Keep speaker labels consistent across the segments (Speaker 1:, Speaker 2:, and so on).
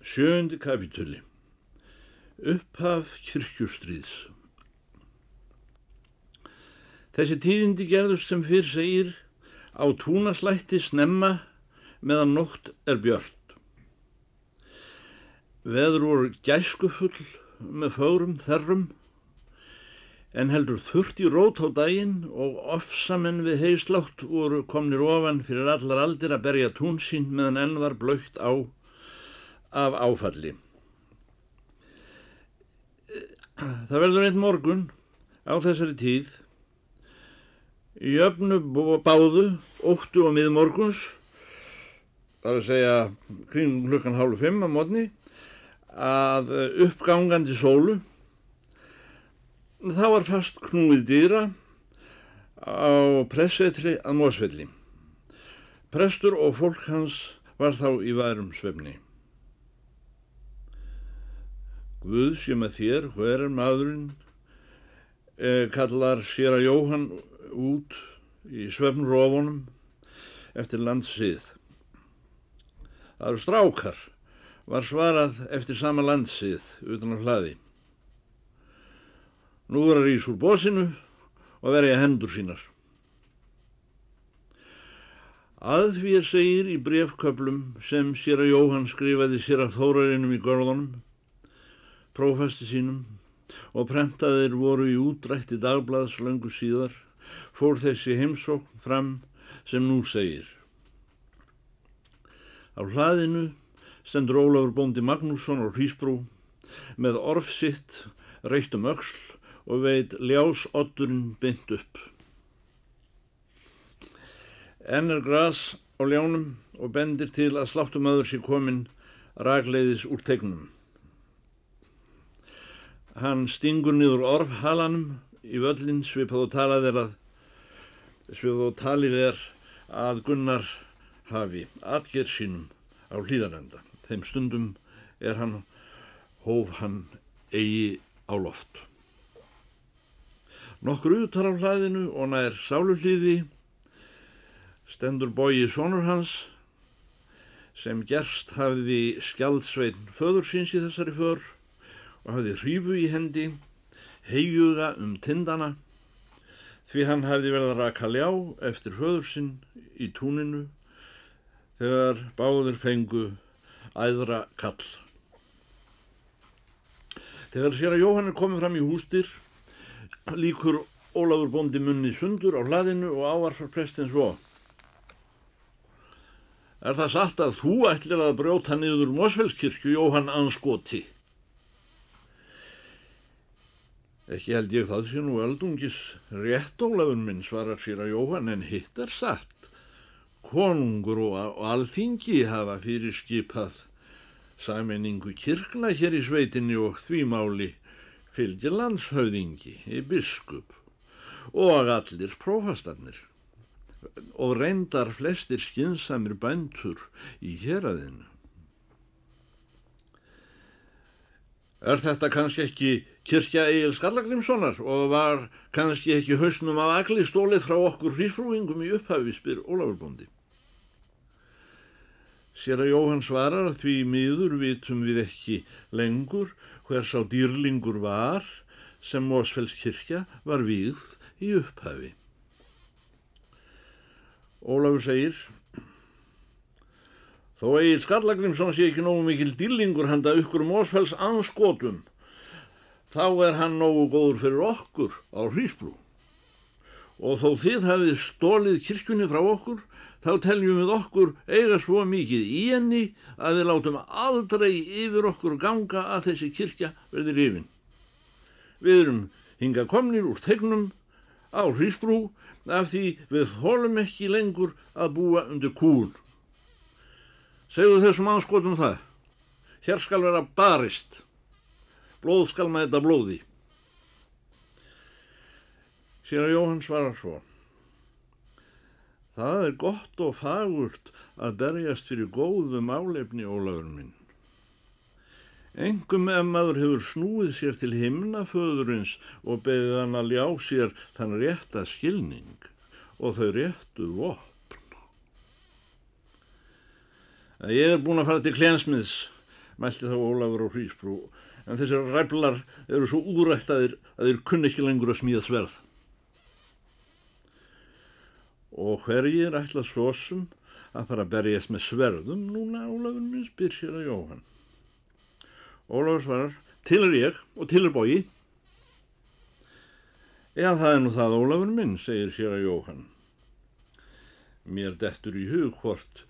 Speaker 1: Sjöndi kapitúli Upphaf kirkjustriðs Þessi tíðindi gerðust sem fyrr segir á túnaslætti snemma meðan nótt er björnt. Veður voru gæskufull með fórum þerrum en heldur þurft í rót á daginn og ofsamenn við heislátt voru komnir ofan fyrir allar aldir að berja tún sín meðan enn var blöytt á af áfalli. Það verður einn morgun á þessari tíð í öfnu báðu, óttu og miðmorguns, það er að segja kring hlukkan hálfu fimm á mótni, að uppgangandi sólu Það var fast knúið dýra á pressetri að Mósfelli. Prestur og fólk hans var þá í værum svefni. Guð sem að þér, hver er maðurinn, eh, kallar sér að Jóhann út í svefnrófunum eftir landsið. Það eru strákar, var svarað eftir sama landsið utan á hlaði. Nú er að rýs úr bósinu og verja hendur sínar. Að er segir í brefköplum sem sér að Jóhann skrifaði sér að þórarinnum í gorðunum, prófasti sínum og prentaðir voru í útrætti dagblads löngu síðar, fór þessi heimsókn fram sem nú segir. Á hlaðinu stendur Ólafur Bóndi Magnússon og Hrísbrú með orf sitt reitt um öksl og veit ljásotturinn bynd upp. Enn er gras á ljánum og bendir til að sláttumöður sé komin ragleiðis úr tegnum. Hann stingur niður orfhalanum í völlin svipað og talað er að svipað og talið er að Gunnar hafi atgerð sínum á hlýðarenda. Þeim stundum er hann hóf hann eigi á loft. Nokkur utar á hlaðinu og nær sáluhlýði stendur bóji sonur hans sem gerst hafiði skjaldsveitn föður síns í þessari för og hafiði hrífu í hendi, heiguga um tindana því hann hafiði verið að raka ljá eftir föður sinn í túninu þegar báðir fengu æðra kall. Þegar sér að Jóhann er komið fram í hústir líkur Ólafur bóndi munni sundur á hlaðinu og ávarfar prestins svo. Er það satt að þú ætlir að brjóta niður Mosfellskirkju Jóhann anskoti? Ekki held ég það sé nú öldungis rétt Ólafur minn svarar sér að Jóhann en hitt er satt. Konungur og alþingi hafa fyrir skipað sameiningu kirkna hér í sveitinni og því máli fylgir landshauðingi í biskup og allir prófastarnir og reyndar flestir skinsamir bæntur í héræðinu. Er þetta kannski ekki kirkja Egil Skallagrimssonar og var kannski ekki hausnum af agli stólið frá okkur hrísfrúingum í upphafi spyr Ólafurbondi. Sér að Jóhann svarar að því miður vitum við ekki lengur hvers á dýrlingur var sem Mósfellskirkja var víð í upphafi. Ólafur segir Þó Egil Skallagrimsson sé ekki nógu mikil dýrlingur handa ykkur Mósfells anskotum þá er hann nógu góður fyrir okkur á hrísbrú og þó þið hafið stólið kirkjunni frá okkur þá teljum við okkur eiga svo mikið í henni að við látum aldrei yfir okkur ganga að þessi kirkja verði rifin. Við erum hinga komnir úr tegnum á hrísbrú af því við holum ekki lengur að búa undir kún. Segðu þessum anskotum það. Hér skal vera barist. Blóð skal með þetta blóði. Sér að Jóhann svarar svo. Það er gott og fagurt að berjast fyrir góðu málefni ólafur minn. Engum ef maður hefur snúið sér til himnaföðurins og beðið hann að ljá sér þann rétta skilning og þau réttu vopn. Ég er búin að fara til klensmiðs mælti þá Ólafur og Hrísbrú, en þessir ræflar eru svo úrættaðir að þeir kunni ekki lengur að smíða sverð. Og hverjir ætla svosum að fara að berjast með sverðum núna Ólafur minn spyr sér að Jóhann. Ólafur svarar, til er ég og til er bói. Já, það er nú það Ólafur minn, segir sér að Jóhann. Mér dettur í hug hvort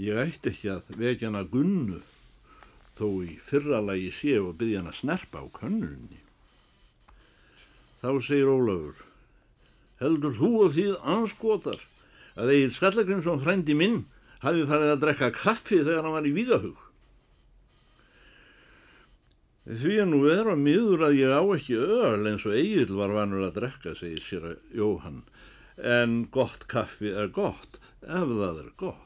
Speaker 1: ég ætti ekki að vekja hana gunnu þó í fyrralagi sé og byggja hana snerpa á könnunni. Þá segir Ólafur, heldur þú og þið anskotar að Egil Skallagrimsson frændi minn hafi farið að drekka kaffi þegar hann var í Víðahug. Því að nú er að miður að ég á ekki öll eins og Egil var vanur að drekka, segir sér að Jóhann, en gott kaffi er gott ef það er gott.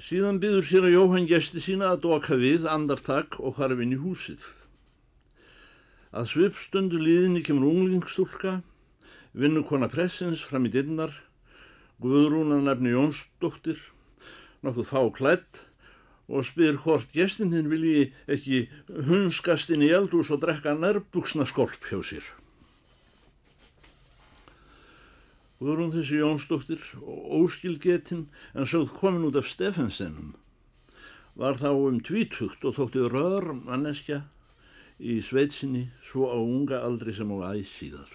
Speaker 1: Síðan byður sér að Jóhann gesti sína að doka við andartak og harfinn í húsið. Að svipstundu líðinni kemur unglingstúlka, vinnukona pressins fram í dinnar, Guðrún að nefni Jónsdóttir, nokkuð fá klætt og spyr hvort gestinn vilji ekki hunskast inn í eldús og drekka nærbuksna skolp hjá sér. Guðrún þessi Jónsdóttir og óskilgetinn en sögð komin út af Steffensennum var þá um tvítugt og þótti rör manneskja í sveitsinni svo á unga aldri sem á æsíðar.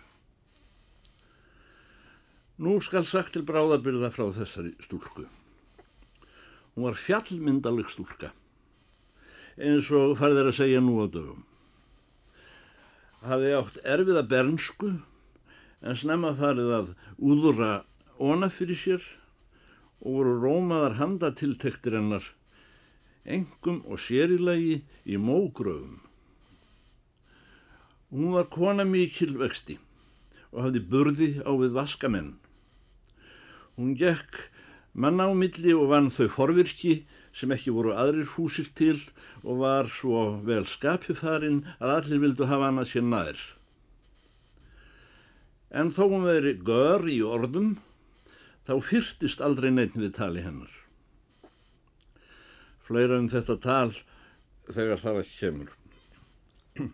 Speaker 1: Nú skal sagt til bráðabyrða frá þessari stúlku. Hún var fjallmyndaleg stúlka, eins og farðir að segja nú á dögum. Hafi átt erfiða bernsku, en snemma farið að úðura ona fyrir sér og voru rómaðar handatiltektir hennar, engum og sérilagi í mógröfum. Hún var kona mikil vexti og hafði burði á við vaskamenn. Hún gekk manna á milli og vann þau forvirki sem ekki voru aðrir fúsil til og var svo vel skapifarinn að allir vildu hafa hana sér nær. En þó hún veri gör í orðum, þá fyrtist aldrei neitt við tali hennar. Fleira um þetta tal þegar það ekki kemur.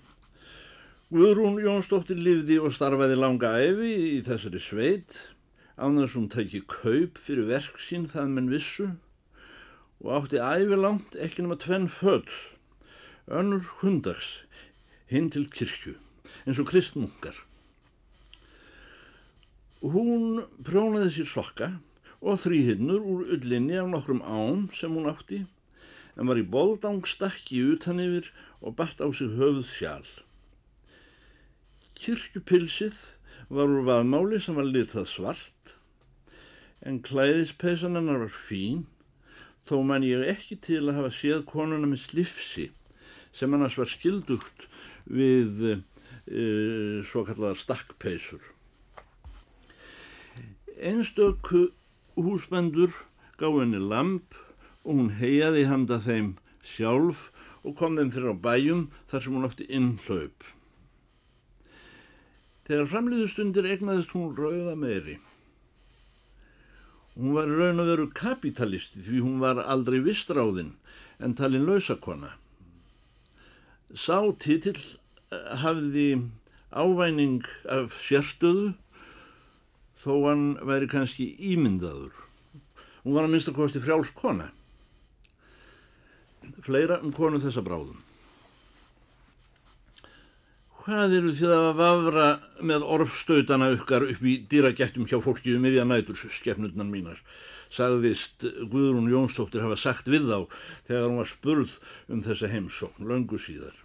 Speaker 1: Guðrún Jónsdóttir lifði og starfaði langa æfi í þessari sveit, án þess að hún tæki kaup fyrir verk sín það menn vissu og átti æfi langt ekki nema tvenn född, önnur hundags, hinn til kirkju, eins og kristmunkar. Hún prjónaði sér sokka og þrýhinnur úr ullinni af nokkrum ám sem hún átti, en var í boldangsstakki utan yfir og batt á sig höfuð sjálf. Kirkjupilsið var úr vaðmáli sem var litað svart en klæðispeysan hennar var fín þó man ég ekki til að hafa séð konuna með slifsi sem annars var skildugt við e, svo kallar stakkpeysur. Einstöku húsbendur gáði henni lamp og hún heiaði handa þeim sjálf og kom þeim fyrir á bæjum þar sem hún átti innhlaup. Þegar framliðustundir egnaðist hún rauða meiri. Hún var raun og veru kapitalisti því hún var aldrei vistráðinn en talin lausakona. Sá titill eh, hafði ávæning af sérstöðu þó hann væri kannski ímyndaður. Hún var að minnsta kosti frjálskona. Fleira um konu þessa bráðum. Hvað eru þið að vafra með orfstöðana ykkar upp í dýragettum hjá fólki um miðja nætur, skefnurnar mínar, sagðist Guðrún Jónsdóttir hafa sagt við þá þegar hún var spurð um þessa heimsókn, löngu síðar.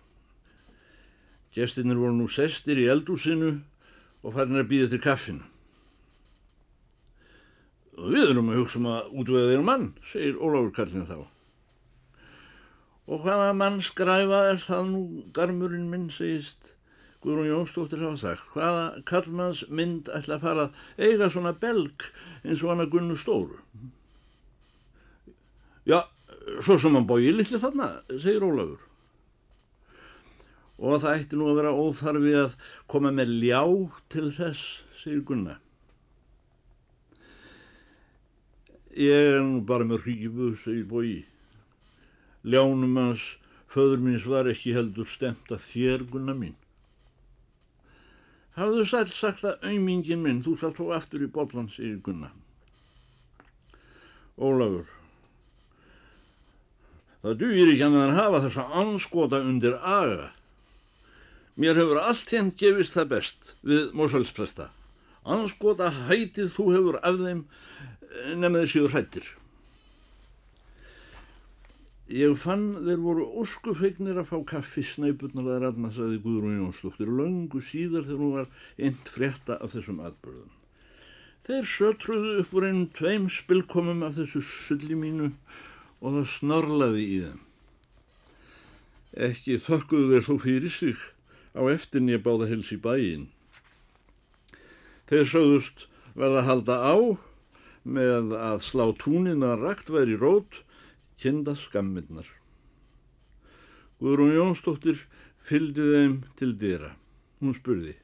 Speaker 1: Gestinnir voru nú sestir í eldúsinu og farin að býða til kaffinu. Við erum að hugsa um að útvöða þér mann, segir Ólafur Karlinu þá. Og hvaða mann skræfa er það nú, garmurinn minn, segist Guðrún Jónsdóttir hafa sagt, hvaða kallmanns mynd ætla að fara að eiga svona belg eins og hann að gunnu stóru? Já, svo sem hann bói litli þarna, segir Ólafur. Og það ætti nú að vera óþarfi að koma með ljá til þess, segir Gunna. Ég er nú bara með hrífu, segir bói. Ljánum hans föður míns var ekki heldur stemt að þér gunna mín. Hafðu sæl sagt að auðmingin minn, þú skal þó aftur í botlans í gunna. Ólafur, það dugir ekki að hann hafa þessa anskota undir aga. Mér hefur allt henn gefist það best við Mósalspresta. Anskota hætið þú hefur af þeim nefnið síður hrættir. Ég fann þeir voru óskufegnir að fá kaffi snæpurnar að ranna, saði Guðrún Jónsdóttir, löngu síðar þegar hún var eint frétta af þessum atbyrðum. Þeir sötruðu upp úr einn tveim spilkomum af þessu sulli mínu og það snorlaði í þeim. Ekki þökkuðu þeir þó fyrir sig á eftirn ég báða hils í bæin. Þeir sögðust verða halda á með að slá túnin að rakt væri rót kynda skamminnar. Guðrún Jónsdóttir fylgdi þeim til dyra. Hún spurði,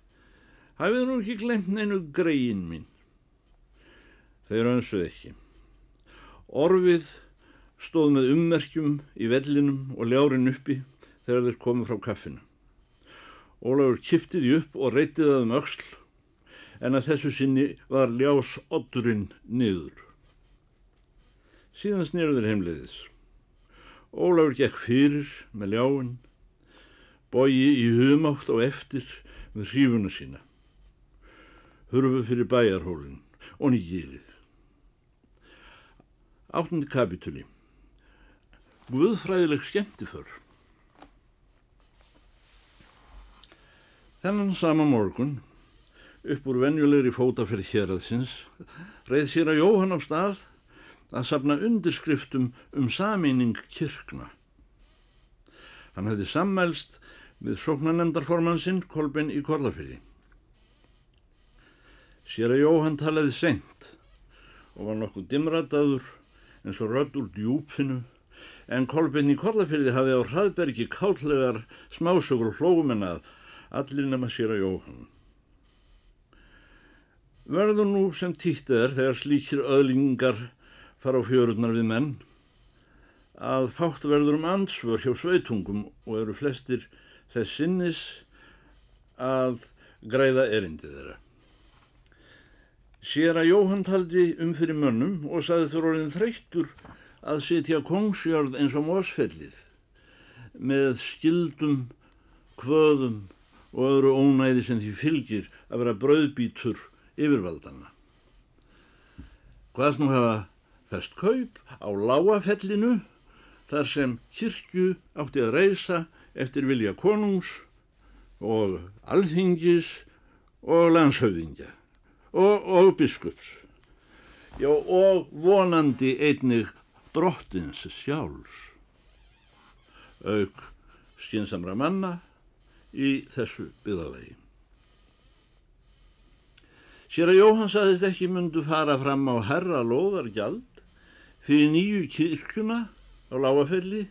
Speaker 1: hafið nú ekki glemt neinu greiðin mín? Þeir önsuð ekki. Orfið stóð með ummerkjum í vellinum og ljárin uppi þegar þeir komið frá kaffinu. Ólafur kiptiði upp og reytið það um öksl en að þessu sinni var ljás oddurinn niður. Síðan snýruður heimleiðis. Ólafur gekk fyrir með ljáin, bogi í humátt á eftir með hrífuna sína. Hurfu fyrir bæjarhólinn og nýgirið. Áttundi kapitúli. Guðfræðileg skemmti för. Þennan sama morgun, upp úr venjulegri fótaferð hér aðsins, reið sér að Jóhann á stað að sapna undirskriftum um sameining kirkna. Hann hefði sammælst við sóknanemdarformansinn Kolben í Korlafyrði. Sér að Jóhann talaði sent og var nokkuð dimrataður eins og rödd úr djúpinu en Kolben í Korlafyrði hafi á hraðbergi kállegar smásögur hlómen að allir nema sér að Jóhann. Verður nú sem títt er þegar slíkir öðlingar fara á fjörurnar við menn að fátt verður um ansvör hjá sveitungum og eru flestir þess sinnis að græða erindið þeirra. Sér að Jóhann taldi um fyrir mönnum og saði þurr orðin þreyttur að setja kongsjörð eins og mósfellið með skildum, kvöðum og öðru ónæði sem því fylgir að vera brauðbítur yfirvaldana. Hvað nú hafa fest kaup á lágafellinu þar sem kirkju átti að reysa eftir vilja konungs og alþingis og landshauðingja og, og biskups. Já, og vonandi einnig drottins sjálfs, auk skynsamra manna í þessu byggðalegi. Sér að Jóhann saðist ekki myndu fara fram á herra loðargjald fyrir nýju kirkuna á lágafelli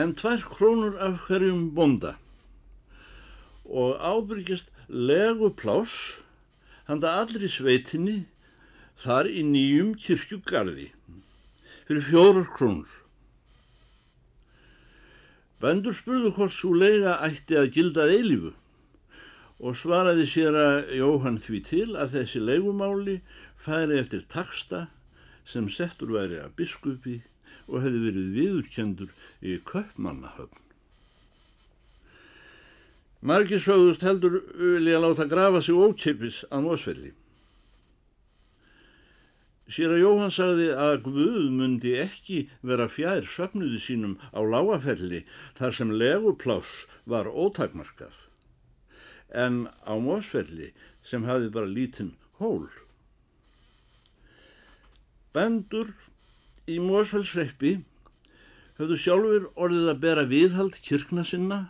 Speaker 1: en tvær krónur af hverjum bonda og ábyrgjast legu pláss handa allri sveitinni þar í nýjum kirkjugarði fyrir fjórar krónur. Bendur spurðu hvort svo lega ætti að gildað eilifu og svaraði sér að Jóhann því til að þessi legumáli færi eftir taksta sem settur væri að biskupi og hefði verið viðurkendur í köpmannahöfn. Margir sögðust heldur vilja láta grafa sig ókipis að mósfelli. Sér að Jóhann sagði að Guð myndi ekki vera fjær söfnuði sínum á lágafelli þar sem legupláss var ótakmarkað en á mósfelli sem hafi bara lítinn hól. Bendur í mósfellsreppi höfðu sjálfur orðið að bera viðhald kirkna sinna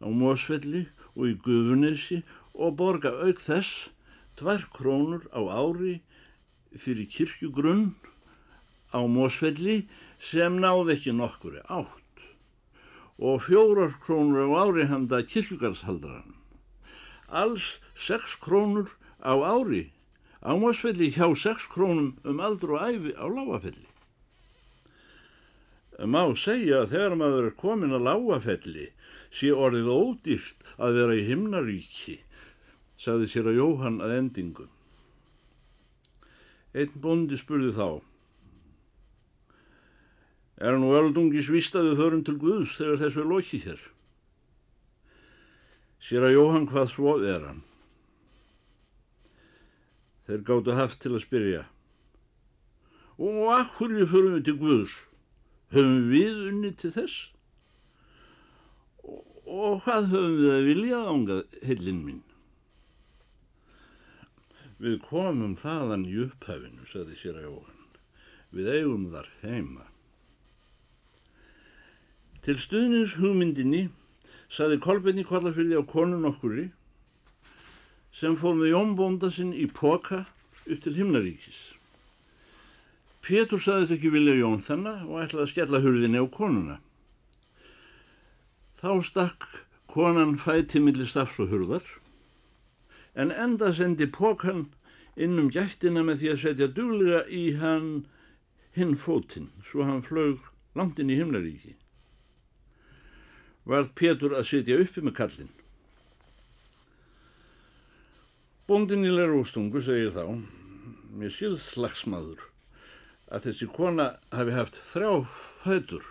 Speaker 1: á mósfelli og í gufunesi og borga auk þess tvær krónur á ári fyrir kirkjugrunn á mósfelli sem náði ekki nokkuri átt og fjórar krónur á ári handa kirkjugarðshaldaran. Alls sex krónur á ári á mósfelli hjá sex krónum um aldur og æfi á lágafelli. má segja að þegar maður er komin að lágafelli sé orðið ódýrt að vera í himnaríki, sagði sér að Jóhann að endingu. Einn bondi spurði þá, er nú öldungi svistaðu förum til Guðs þegar þessu er lokið hér? Sér að Jóhann hvað svo er hann. Þeir gáttu haft til að spyrja. Og að hverju förum við til Guðs? Höfum við unni til þess? Og, hvað höfum við að vilja ánga heilin minn? Við komum þaðan í upphafinu, saði sér að Jóhann. Við eigum þar heima. Til stuðnins hugmyndinni saði Kolbenni Kollafylli á konun okkuri sem fór með Jónbónda sinn í poka upp til himnaríkis. Pétur saðist ekki vilja Jón þennan og ætlaði að skella hurðinni á konuna. Þá stakk konan fæti millir stafs og hurðar en enda sendi pokan inn um gættina með því að setja duglega í hann hinn fótinn svo hann flög langt inn í himnaríki. Varð Pétur að setja uppi með kallin. Bóndin í Lerústungu segir þá, mér síð slagsmaður, að þessi kona hafi haft þrjá fætur.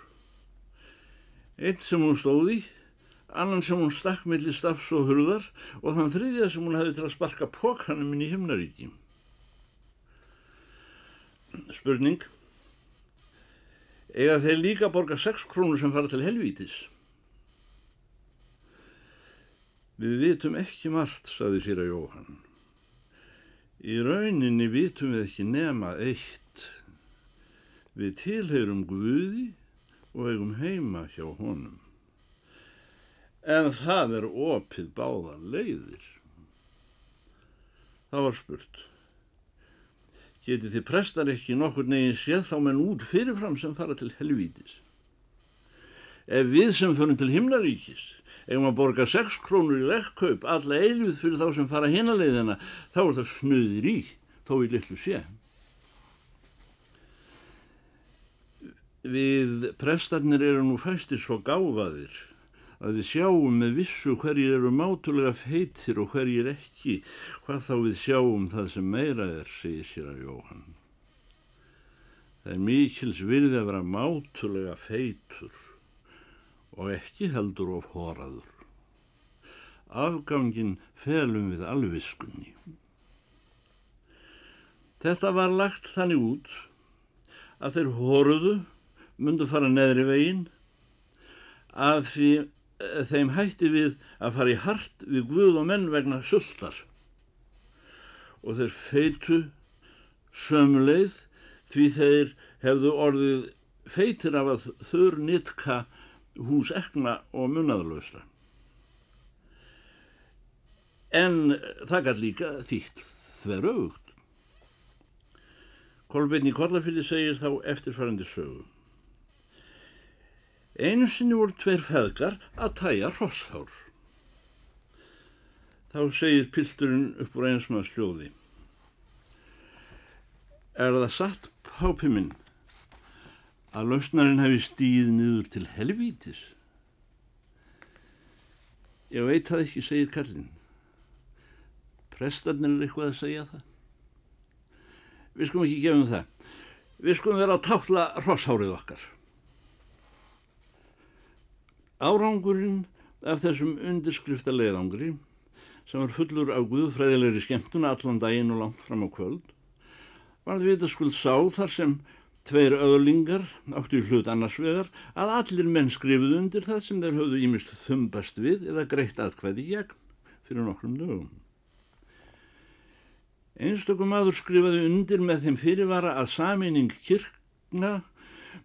Speaker 1: Einn sem hún stóði, annan sem hún stakk millir stafs og hurðar og þann þriðja sem hún hafi til að sparka pókanum inn í himnaríki. Spurning. Ega þeir líka borga 6 krónur sem fara til helvítis? Við vitum ekki margt, saði sér að Jóhann. Í rauninni vitum við ekki nema eitt. Við tilheyrum Guði og eigum heima hjá honum. En það er opið báða leiðir. Það var spurt. Getið þið prestar ekki nokkur neginn séð þá menn út fyrirfram sem fara til helvítis? Ef við sem förum til himnaríkis ef maður borga 6 krónur í legghaup alla eilvið fyrir þá sem fara hinaleiðina þá er það snuðir í þó í litlu sé. Við prestarnir eru nú fæstir svo gáfaðir að við sjáum með vissu hverjir eru mátulega feitir og hverjir ekki. Hvað þá við sjáum það sem meira er segir sér að Jóhann. Það er mikils virði að vera mátulega feitur og ekki heldur of horaður. Afgangin felum við alviskunni. Þetta var lagt þannig út að þeir horuðu myndu fara neðri veginn af því eh, þeim hætti við að fara í hart við guð og menn vegna sultar og þeir feitu sömuleið því þeir hefðu orðið feitir af að þurr nitka hús ekna og munnaðalösra. En það gæti líka þýtt þveraugt. Kolbeinni Kollafili segir þá eftirfærandi sögu. Einu sinni voru tveir feðgar að tæja rosshár. Þá segir pilturinn upp úr einsmaða sljóði. Er það satt pápi minn að lausnarinn hefði stíð niður til helvítis. Ég veit það ekki, segir Karlinn. Prestarnir er eitthvað að segja það. Við skulum ekki gefa um það. Við skulum vera að tákla rosshárið okkar. Árangurinn af þessum undirskrifta leiðangri sem var fullur á guðfræðilegri skemmtuna allan daginn og langt fram á kvöld var það vitaskuld sá þar sem Tveir öðlingar áttu í hlut annars vegar að allir menn skrifuð undir það sem þeir höfðu ímist þumbast við eða greitt aðkvæði gegn fyrir nokkrum dögum. Einstökum aður skrifaði undir með þeim fyrirvara að saminning kirkna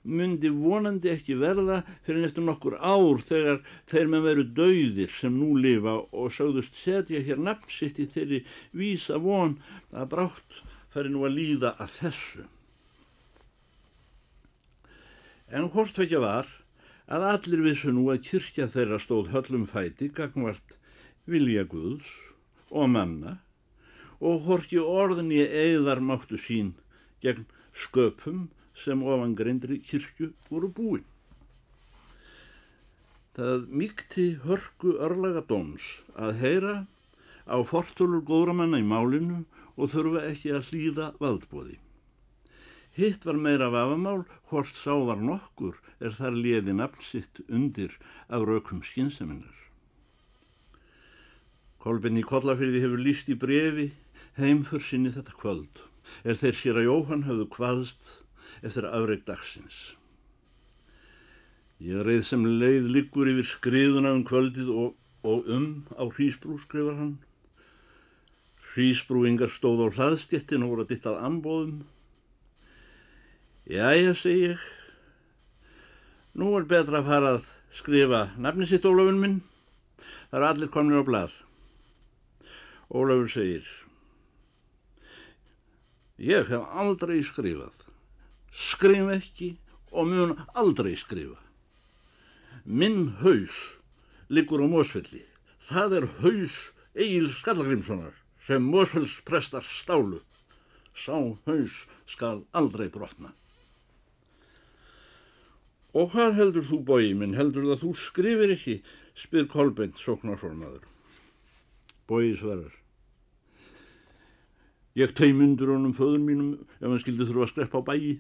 Speaker 1: myndi vonandi ekki verða fyrir eftir nokkur ár þegar þeir með veru dauðir sem nú lifa og sögðust setja hér nafn sitt í þeirri vísa von að brátt færi nú að líða að þessu. En hvort vekja var að allir vissu nú að kyrkja þeirra stóð höllum fæti gagvart vilja Guðs og manna og horki orðinni eðar máttu sín gegn sköpum sem ofan greindri kyrkju voru búin. Það mýkti hörku örlaga dóms að heyra á fortölur góðramanna í málinu og þurfa ekki að hlýða valdbóði. Hitt var meira vafamál, hvort sá var nokkur er þar liði nafnsitt undir af raukum skynseminar. Kolbin í Kollafyrði hefur líst í brefi heimfur sinni þetta kvöld, er þeir sér að Jóhann hafðu hvaðst eftir afreg dagsins. Ég reið sem leið liggur yfir skriðuna um kvöldið og, og um á hrísbrú, skrifar hann. Hrísbrúingar stóð á hlaðstjettin og voru að dittað ambóðum. Jæja, segi ég. Nú er betra að fara að skrifa nafni sitt Ólafun minn. Það eru allir komin á blað. Ólafur segir. Ég hef aldrei skrifað. Skrif ekki og mun aldrei skrifa. Minn haus liggur á Mósfelli. Það er haus Egil Skallagrimssonar sem Mósfells prestar stálu. Sá haus skal aldrei brotna. Og hvað heldur þú bói minn? Heldur það þú skrifir ekki? spyr Kolbent sóknarformaður. Bói svarar. Ég teimundur honum föður mínum ef hann skildi þurfa að skreppa á bæi.